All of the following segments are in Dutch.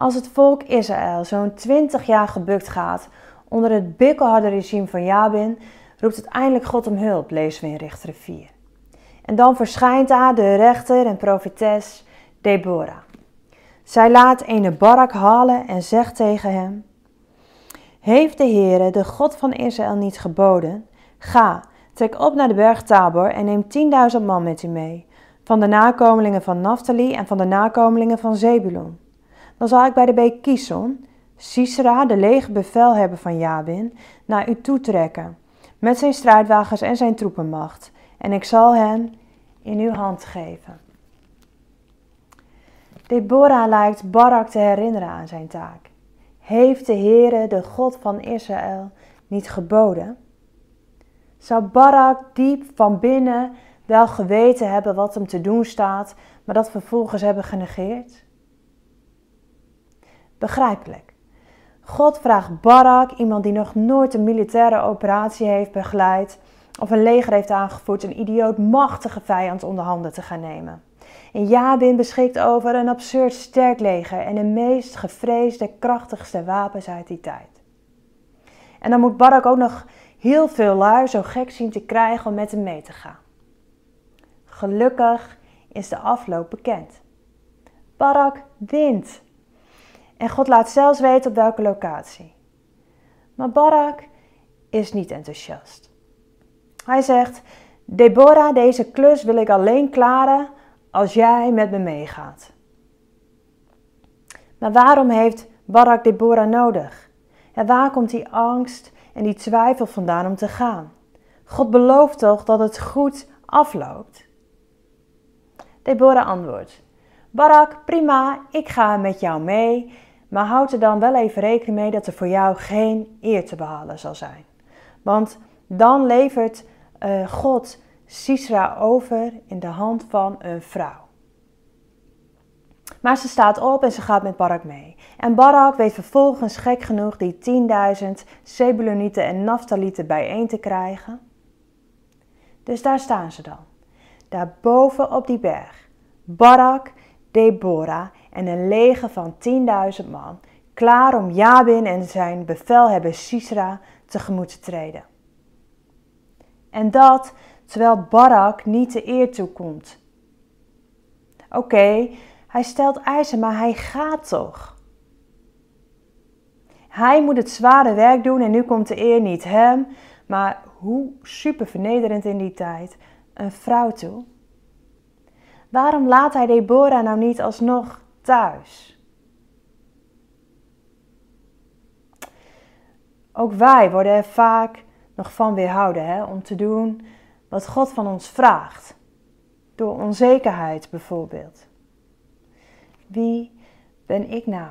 Als het volk Israël zo'n 20 jaar gebukt gaat onder het bikkelharde regime van Jabin, roept uiteindelijk God om hulp, lezen we in Richter 4. En dan verschijnt daar de rechter en profetes Deborah. Zij laat ene Barak halen en zegt tegen hem: Heeft de Heere, de God van Israël, niet geboden? Ga, trek op naar de berg Tabor en neem 10.000 man met u mee, van de nakomelingen van Naphtali en van de nakomelingen van Zebulon. Dan zal ik bij de beek Kison, Sisera, de lege bevelhebber van Jabin, naar u toetrekken, met zijn strijdwagens en zijn troepenmacht, en ik zal hen in uw hand geven. Deborah lijkt Barak te herinneren aan zijn taak. Heeft de Heere, de God van Israël, niet geboden? Zou Barak diep van binnen wel geweten hebben wat hem te doen staat, maar dat vervolgens hebben genegeerd? Begrijpelijk. God vraagt Barak, iemand die nog nooit een militaire operatie heeft begeleid of een leger heeft aangevoerd, een idioot machtige vijand onder handen te gaan nemen. En Jabin beschikt over een absurd sterk leger en de meest gevreesde, krachtigste wapens uit die tijd. En dan moet Barak ook nog heel veel lui zo gek zien te krijgen om met hem mee te gaan. Gelukkig is de afloop bekend. Barak wint. En God laat zelfs weten op welke locatie. Maar Barak is niet enthousiast. Hij zegt: Deborah, deze klus wil ik alleen klaren als jij met me meegaat. Maar waarom heeft Barak Deborah nodig? En waar komt die angst en die twijfel vandaan om te gaan? God belooft toch dat het goed afloopt? Deborah antwoordt: Barak, prima, ik ga met jou mee, maar houd er dan wel even rekening mee dat er voor jou geen eer te behalen zal zijn. Want dan levert uh, God Sisra over in de hand van een vrouw. Maar ze staat op en ze gaat met Barak mee. En Barak weet vervolgens gek genoeg die 10.000 Sebulonieten en Naftalieten bijeen te krijgen. Dus daar staan ze dan. Daar boven op die berg. Barak, Deborah en een leger van 10.000 man. Klaar om Jabin en zijn bevelhebber Sisra tegemoet te treden. En dat terwijl Barak niet de eer toekomt. Oké, hij stelt eisen, maar hij gaat toch. Hij moet het zware werk doen en nu komt de eer niet hem, maar hoe super vernederend in die tijd, een vrouw toe. Waarom laat hij Deborah nou niet alsnog thuis? Ook wij worden er vaak nog van weerhouden hè, om te doen wat God van ons vraagt. Door onzekerheid bijvoorbeeld. Wie ben ik nou?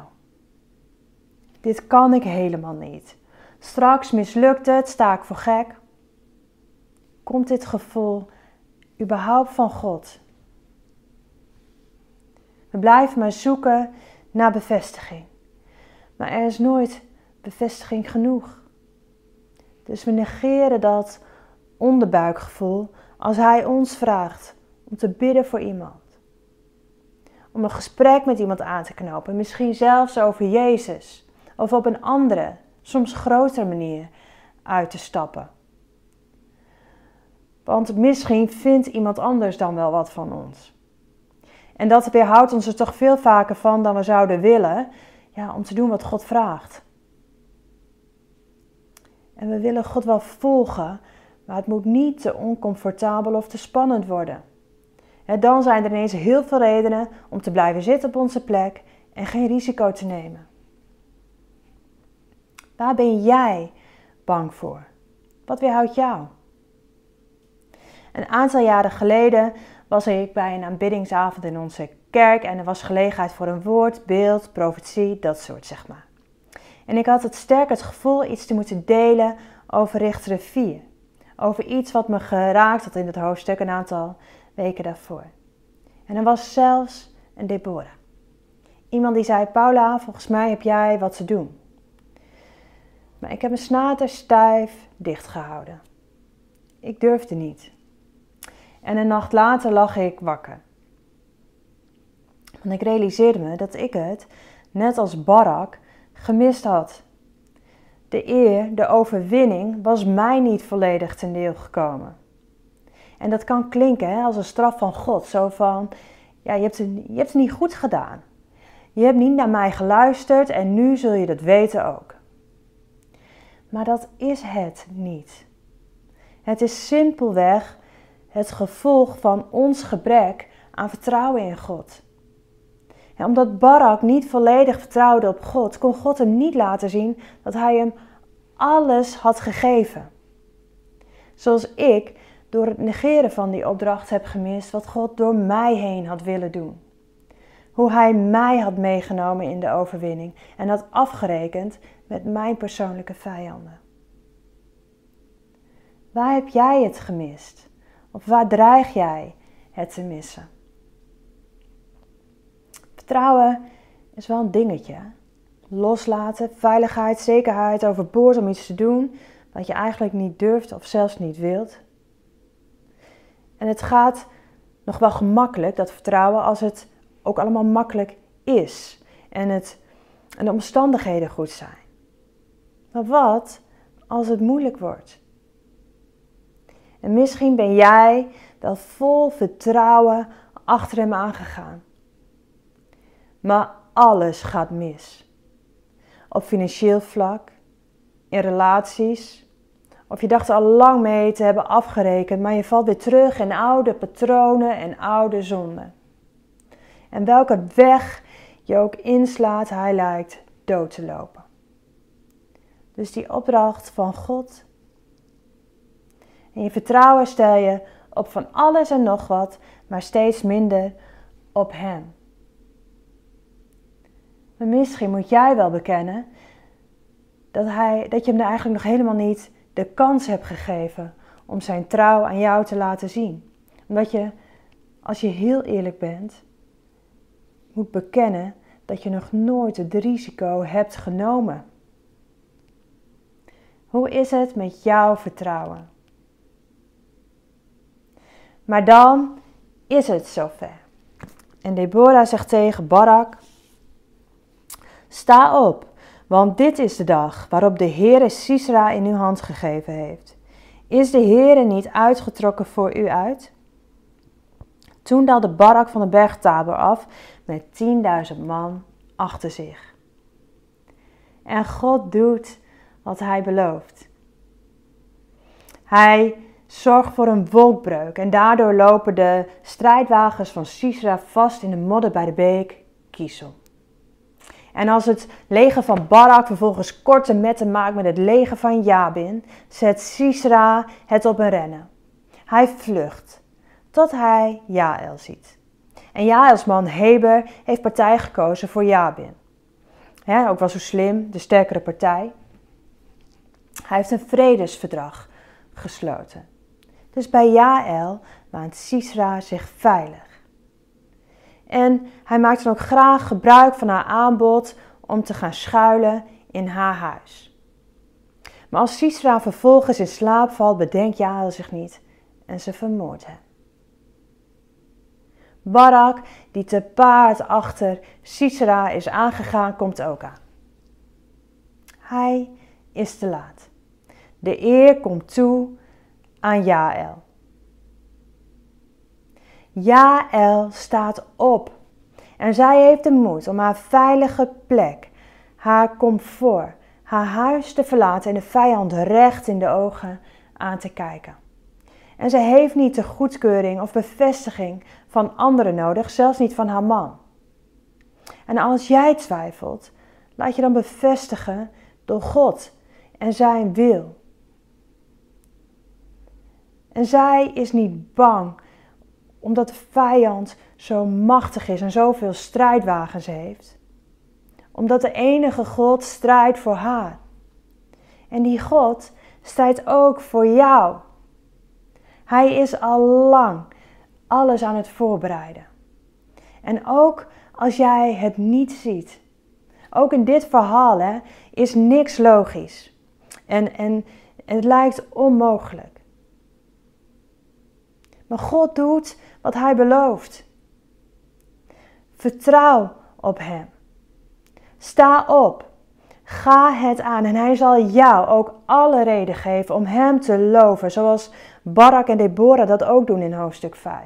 Dit kan ik helemaal niet. Straks mislukt het, sta ik voor gek. Komt dit gevoel überhaupt van God? We blijven maar zoeken naar bevestiging. Maar er is nooit bevestiging genoeg. Dus we negeren dat onderbuikgevoel als Hij ons vraagt om te bidden voor iemand. Om een gesprek met iemand aan te knopen, misschien zelfs over Jezus of op een andere, soms grotere manier uit te stappen. Want misschien vindt iemand anders dan wel wat van ons. En dat weerhoudt ons er toch veel vaker van dan we zouden willen, ja, om te doen wat God vraagt. En we willen God wel volgen, maar het moet niet te oncomfortabel of te spannend worden. dan zijn er ineens heel veel redenen om te blijven zitten op onze plek en geen risico te nemen. Waar ben jij bang voor? Wat weerhoudt jou? Een aantal jaren geleden was ik bij een aanbiddingsavond in onze kerk en er was gelegenheid voor een woord, beeld, profetie, dat soort zeg maar. En ik had het sterk het gevoel iets te moeten delen over Richteren 4 over iets wat me geraakt had in het hoofdstuk een aantal weken daarvoor. En er was zelfs een Deborah. Iemand die zei: Paula, volgens mij heb jij wat te doen. Maar ik heb mijn snater stijf dichtgehouden. Ik durfde niet. En een nacht later lag ik wakker. Want ik realiseerde me dat ik het net als Barak, gemist had. De eer, de overwinning, was mij niet volledig ten deel gekomen. En dat kan klinken hè, als een straf van God. Zo van, ja, je hebt, je hebt het niet goed gedaan. Je hebt niet naar mij geluisterd en nu zul je dat weten ook. Maar dat is het niet. Het is simpelweg het gevolg van ons gebrek aan vertrouwen in God. Omdat Barak niet volledig vertrouwde op God, kon God hem niet laten zien dat hij hem alles had gegeven. Zoals ik door het negeren van die opdracht heb gemist wat God door mij heen had willen doen. Hoe hij mij had meegenomen in de overwinning en had afgerekend met mijn persoonlijke vijanden. Waar heb jij het gemist? Of waar dreig jij het te missen? Vertrouwen is wel een dingetje. Loslaten, veiligheid, zekerheid overboord om iets te doen wat je eigenlijk niet durft of zelfs niet wilt. En het gaat nog wel gemakkelijk, dat vertrouwen, als het ook allemaal makkelijk is en, het, en de omstandigheden goed zijn. Maar wat als het moeilijk wordt? En misschien ben jij wel vol vertrouwen achter hem aangegaan. Maar alles gaat mis. Op financieel vlak, in relaties, of je dacht al lang mee te hebben afgerekend, maar je valt weer terug in oude patronen en oude zonden. En welke weg je ook inslaat, hij lijkt dood te lopen. Dus die opdracht van God. En je vertrouwen stel je op van alles en nog wat, maar steeds minder op Hem. Maar misschien moet jij wel bekennen dat, hij, dat je hem eigenlijk nog helemaal niet de kans hebt gegeven om zijn trouw aan jou te laten zien. Omdat je, als je heel eerlijk bent, moet bekennen dat je nog nooit het risico hebt genomen. Hoe is het met jouw vertrouwen? Maar dan is het zover. En Deborah zegt tegen Barak: Sta op, want dit is de dag waarop de Heere Sisra in uw hand gegeven heeft. Is de Heere niet uitgetrokken voor u uit? Toen daalde Barak van de berg af met 10.000 man achter zich. En God doet wat hij belooft. Hij zorgt voor een wolkbreuk en daardoor lopen de strijdwagens van Sisra vast in de modder bij de beek Kiesel. En als het leger van Barak vervolgens korte metten maakt met het leger van Jabin, zet Sisra het op een rennen. Hij vlucht, tot hij Jaël ziet. En Jaëls man Heber heeft partij gekozen voor Jabin. ook wel zo slim, de sterkere partij. Hij heeft een vredesverdrag gesloten. Dus bij Jaël waant Sisra zich veilig. En hij maakt dan ook graag gebruik van haar aanbod om te gaan schuilen in haar huis. Maar als Sisra vervolgens in slaap valt, bedenkt Jael zich niet en ze vermoordt hem. Barak, die te paard achter Sisra is aangegaan, komt ook aan. Hij is te laat. De eer komt toe aan Jael. Jaël staat op. En zij heeft de moed om haar veilige plek, haar comfort, haar huis te verlaten en de vijand recht in de ogen aan te kijken. En ze heeft niet de goedkeuring of bevestiging van anderen nodig, zelfs niet van haar man. En als jij twijfelt, laat je dan bevestigen door God en zijn wil. En zij is niet bang omdat de vijand zo machtig is en zoveel strijdwagens heeft. Omdat de enige God strijdt voor haar. En die God strijdt ook voor jou. Hij is al lang alles aan het voorbereiden. En ook als jij het niet ziet. Ook in dit verhaal hè, is niks logisch. En, en het lijkt onmogelijk. Maar God doet wat Hij belooft. Vertrouw op Hem. Sta op. Ga het aan en hij zal jou ook alle reden geven om hem te loven, zoals Barak en Deborah dat ook doen in hoofdstuk 5.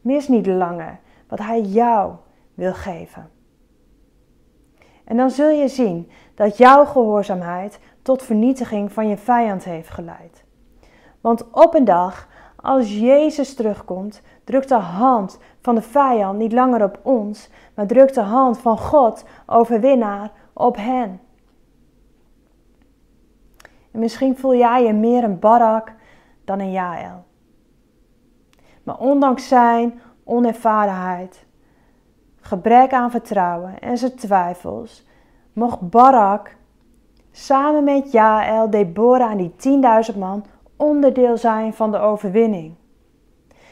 Mis niet langer wat hij jou wil geven. En dan zul je zien dat jouw gehoorzaamheid tot vernietiging van je vijand heeft geleid. Want op een dag, als Jezus terugkomt, drukt de hand van de vijand niet langer op ons, maar drukt de hand van God, overwinnaar, op hen. En misschien voel jij je meer een Barak dan een Jaël. Maar ondanks zijn onervarenheid, gebrek aan vertrouwen en zijn twijfels, mocht Barak samen met Jaël, Deborah en die 10.000 man onderdeel zijn van de overwinning.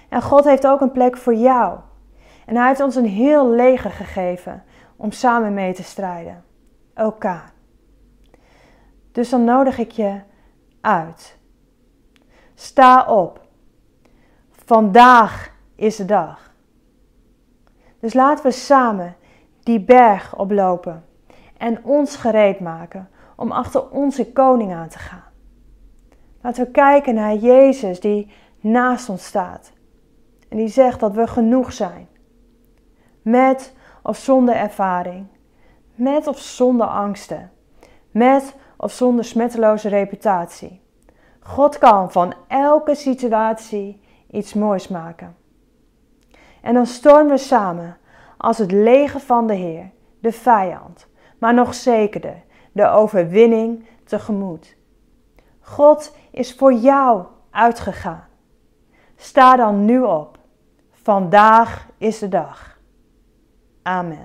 En God heeft ook een plek voor jou. En hij heeft ons een heel leger gegeven om samen mee te strijden. Elkaar. Dus dan nodig ik je uit. Sta op. Vandaag is de dag. Dus laten we samen die berg oplopen en ons gereed maken om achter onze koning aan te gaan. Laten we kijken naar Jezus die naast ons staat en die zegt dat we genoeg zijn. Met of zonder ervaring, met of zonder angsten, met of zonder smetteloze reputatie. God kan van elke situatie iets moois maken. En dan stormen we samen als het leger van de Heer, de vijand, maar nog zekerder de overwinning tegemoet. God is voor jou uitgegaan. Sta dan nu op. Vandaag is de dag. Amen.